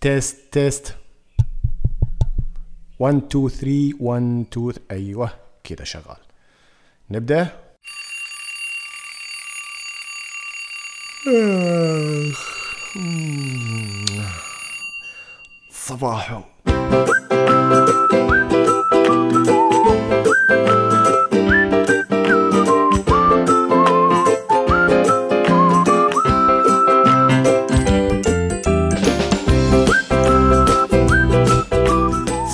تيست تيست 1 2 3 1 2 أيوه كذا شغال. نبدأ؟ صباحو.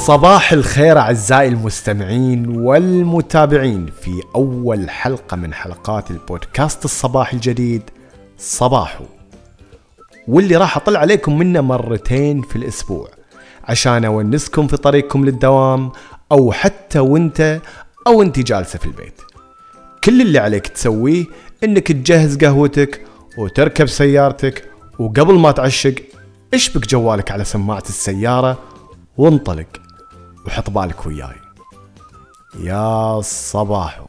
صباح الخير أعزائي المستمعين والمتابعين في أول حلقة من حلقات البودكاست الصباحي الجديد صباحو. واللي راح أطلع عليكم منه مرتين في الأسبوع. عشان أونسكم في طريقكم للدوام أو حتى وأنت أو أنت جالسة في البيت. كل اللي عليك تسويه إنك تجهز قهوتك وتركب سيارتك وقبل ما تعشق اشبك جوالك على سماعة السيارة وانطلق. وحط بالك وياي. يا صباحو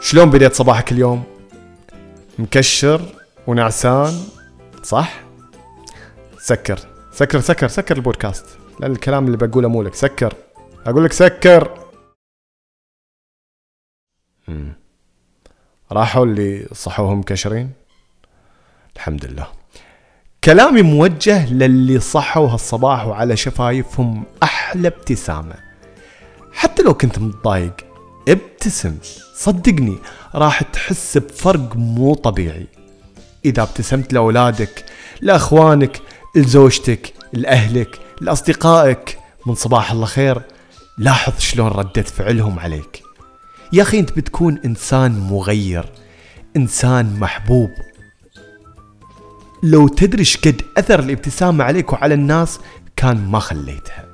شلون بديت صباحك اليوم؟ مكشر ونعسان صح؟ سكر. سكر سكر سكر البودكاست. لأن الكلام اللي بقوله مو لك. سكر. أقول لك سكر. مم. راحوا اللي صحوهم كشرين؟ الحمد لله كلامي موجه للي صحوا هالصباح وعلى شفايفهم أحلى ابتسامة. حتى لو كنت متضايق ابتسم صدقني راح تحس بفرق مو طبيعي. إذا ابتسمت لأولادك لأخوانك لزوجتك لأهلك لأصدقائك من صباح الله خير لاحظ شلون ردة فعلهم عليك. يا أخي أنت بتكون إنسان مغير إنسان محبوب. لو تدري قد أثر الابتسامة عليك وعلى الناس كان ما خليتها.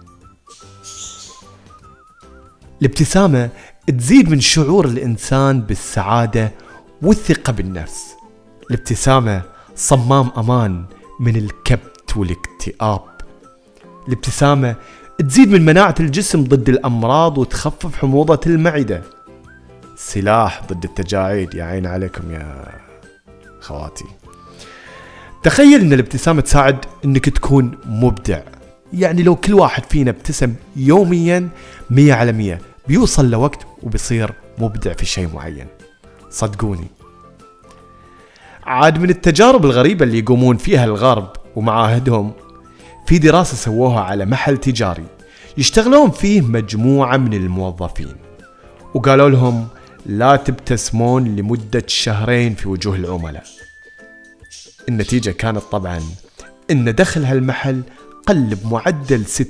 الابتسامة تزيد من شعور الإنسان بالسعادة والثقة بالنفس. الابتسامة صمام أمان من الكبت والاكتئاب. الابتسامة تزيد من مناعة الجسم ضد الأمراض وتخفف حموضة المعدة. سلاح ضد التجاعيد. يا عين عليكم يا خواتي. تخيل إن الابتسامة تساعد إنك تكون مبدع. يعني لو كل واحد فينا ابتسم يوميا مية على مية بيوصل لوقت وبيصير مبدع في شيء معين. صدقوني. عاد من التجارب الغريبة اللي يقومون فيها الغرب ومعاهدهم في دراسة سووها على محل تجاري يشتغلون فيه مجموعة من الموظفين. وقالوا لهم لا تبتسمون لمدة شهرين في وجوه العملاء. النتيجة كانت طبعا إن دخل هالمحل قل بمعدل 60%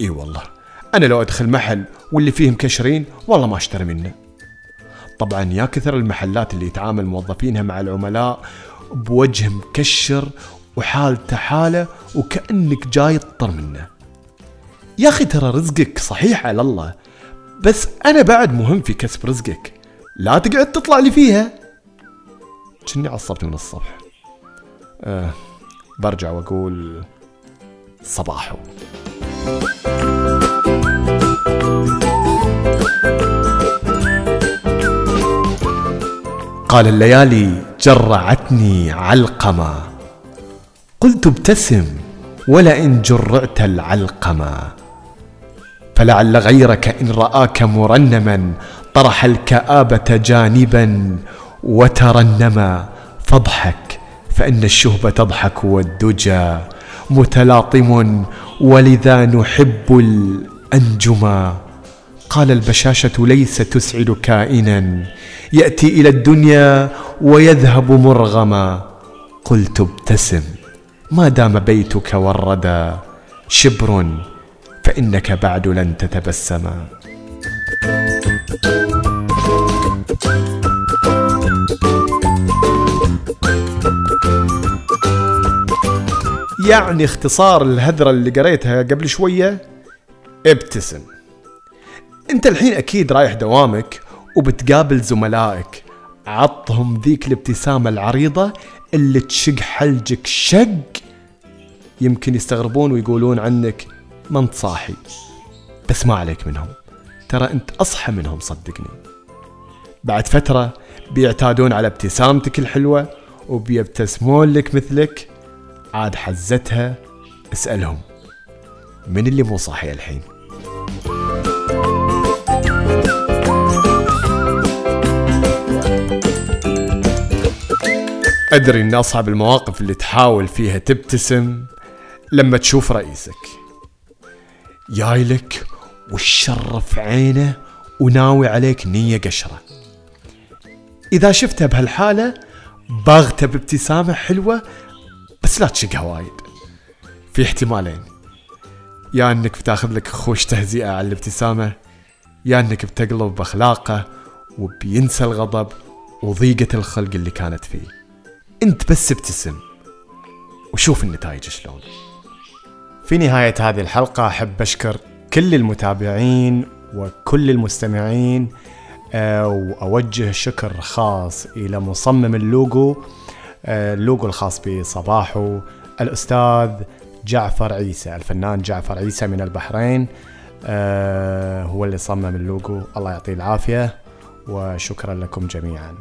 إي والله أنا لو أدخل محل واللي فيه مكشرين والله ما أشتري منه. طبعا يا كثر المحلات اللي يتعامل موظفينها مع العملاء بوجه مكشر وحالته حالة وكأنك جاي تطر منه. يا أخي ترى رزقك صحيح على الله. بس أنا بعد مهم في كسب رزقك. لا تقعد تطلع لي فيها. كني عصبت من الصبح. أه برجع وأقول صباحو قال الليالي جرعتني علقمة. قلت ابتسم ولئن جرعت العلقمة. فلعل غيرك إن رآك مرنما طرح الكآبة جانبا وترنما. فاضحك فإن الشهب تضحك والدجى. متلاطم ولذا نحب الأنجما. قال البشاشة ليس تسعد كائنا. يأتي إلى الدنيا ويذهب مرغما. قلت ابتسم ما دام بيتك والردى. شبر فإنك بعد لن تتبسما. يعني اختصار الهذرة اللي قريتها قبل شوية ابتسم. انت الحين أكيد رايح دوامك وبتقابل زملائك. عطهم ذيك الابتسامة العريضة اللي تشق حلجك شق. يمكن يستغربون ويقولون عنك ما انت صاحي. بس ما عليك منهم. ترى انت أصحى منهم صدقني. بعد فترة بيعتادون على ابتسامتك الحلوة وبيبتسمون لك مثلك. عاد حزتها اسألهم. من اللي مو صاحي الحين؟ أدري إن أصعب المواقف اللي تحاول فيها تبتسم لما تشوف رئيسك. جايلك والشرف عينه وناوي عليك نية قشرة. إذا شفته بهالحالة باغته بابتسامة حلوة بس لا تشقها وايد. في احتمالين. يا إنك بتاخذ لك خوش تهزئة على الابتسامة يا إنك بتقلب باخلاقه وبينسى الغضب وضيقة الخلق اللي كانت فيه. أنت بس ابتسم وشوف النتائج شلون. في نهاية هذه الحلقة أحب أشكر كل المتابعين وكل المستمعين آه، وأوجه شكر خاص إلى مصمم اللوجو آه، اللوجو الخاص بصباحو الأستاذ جعفر عيسى الفنان جعفر عيسى من البحرين آه، هو اللي صمم اللوجو. الله يعطيه العافية وشكرا لكم جميعا.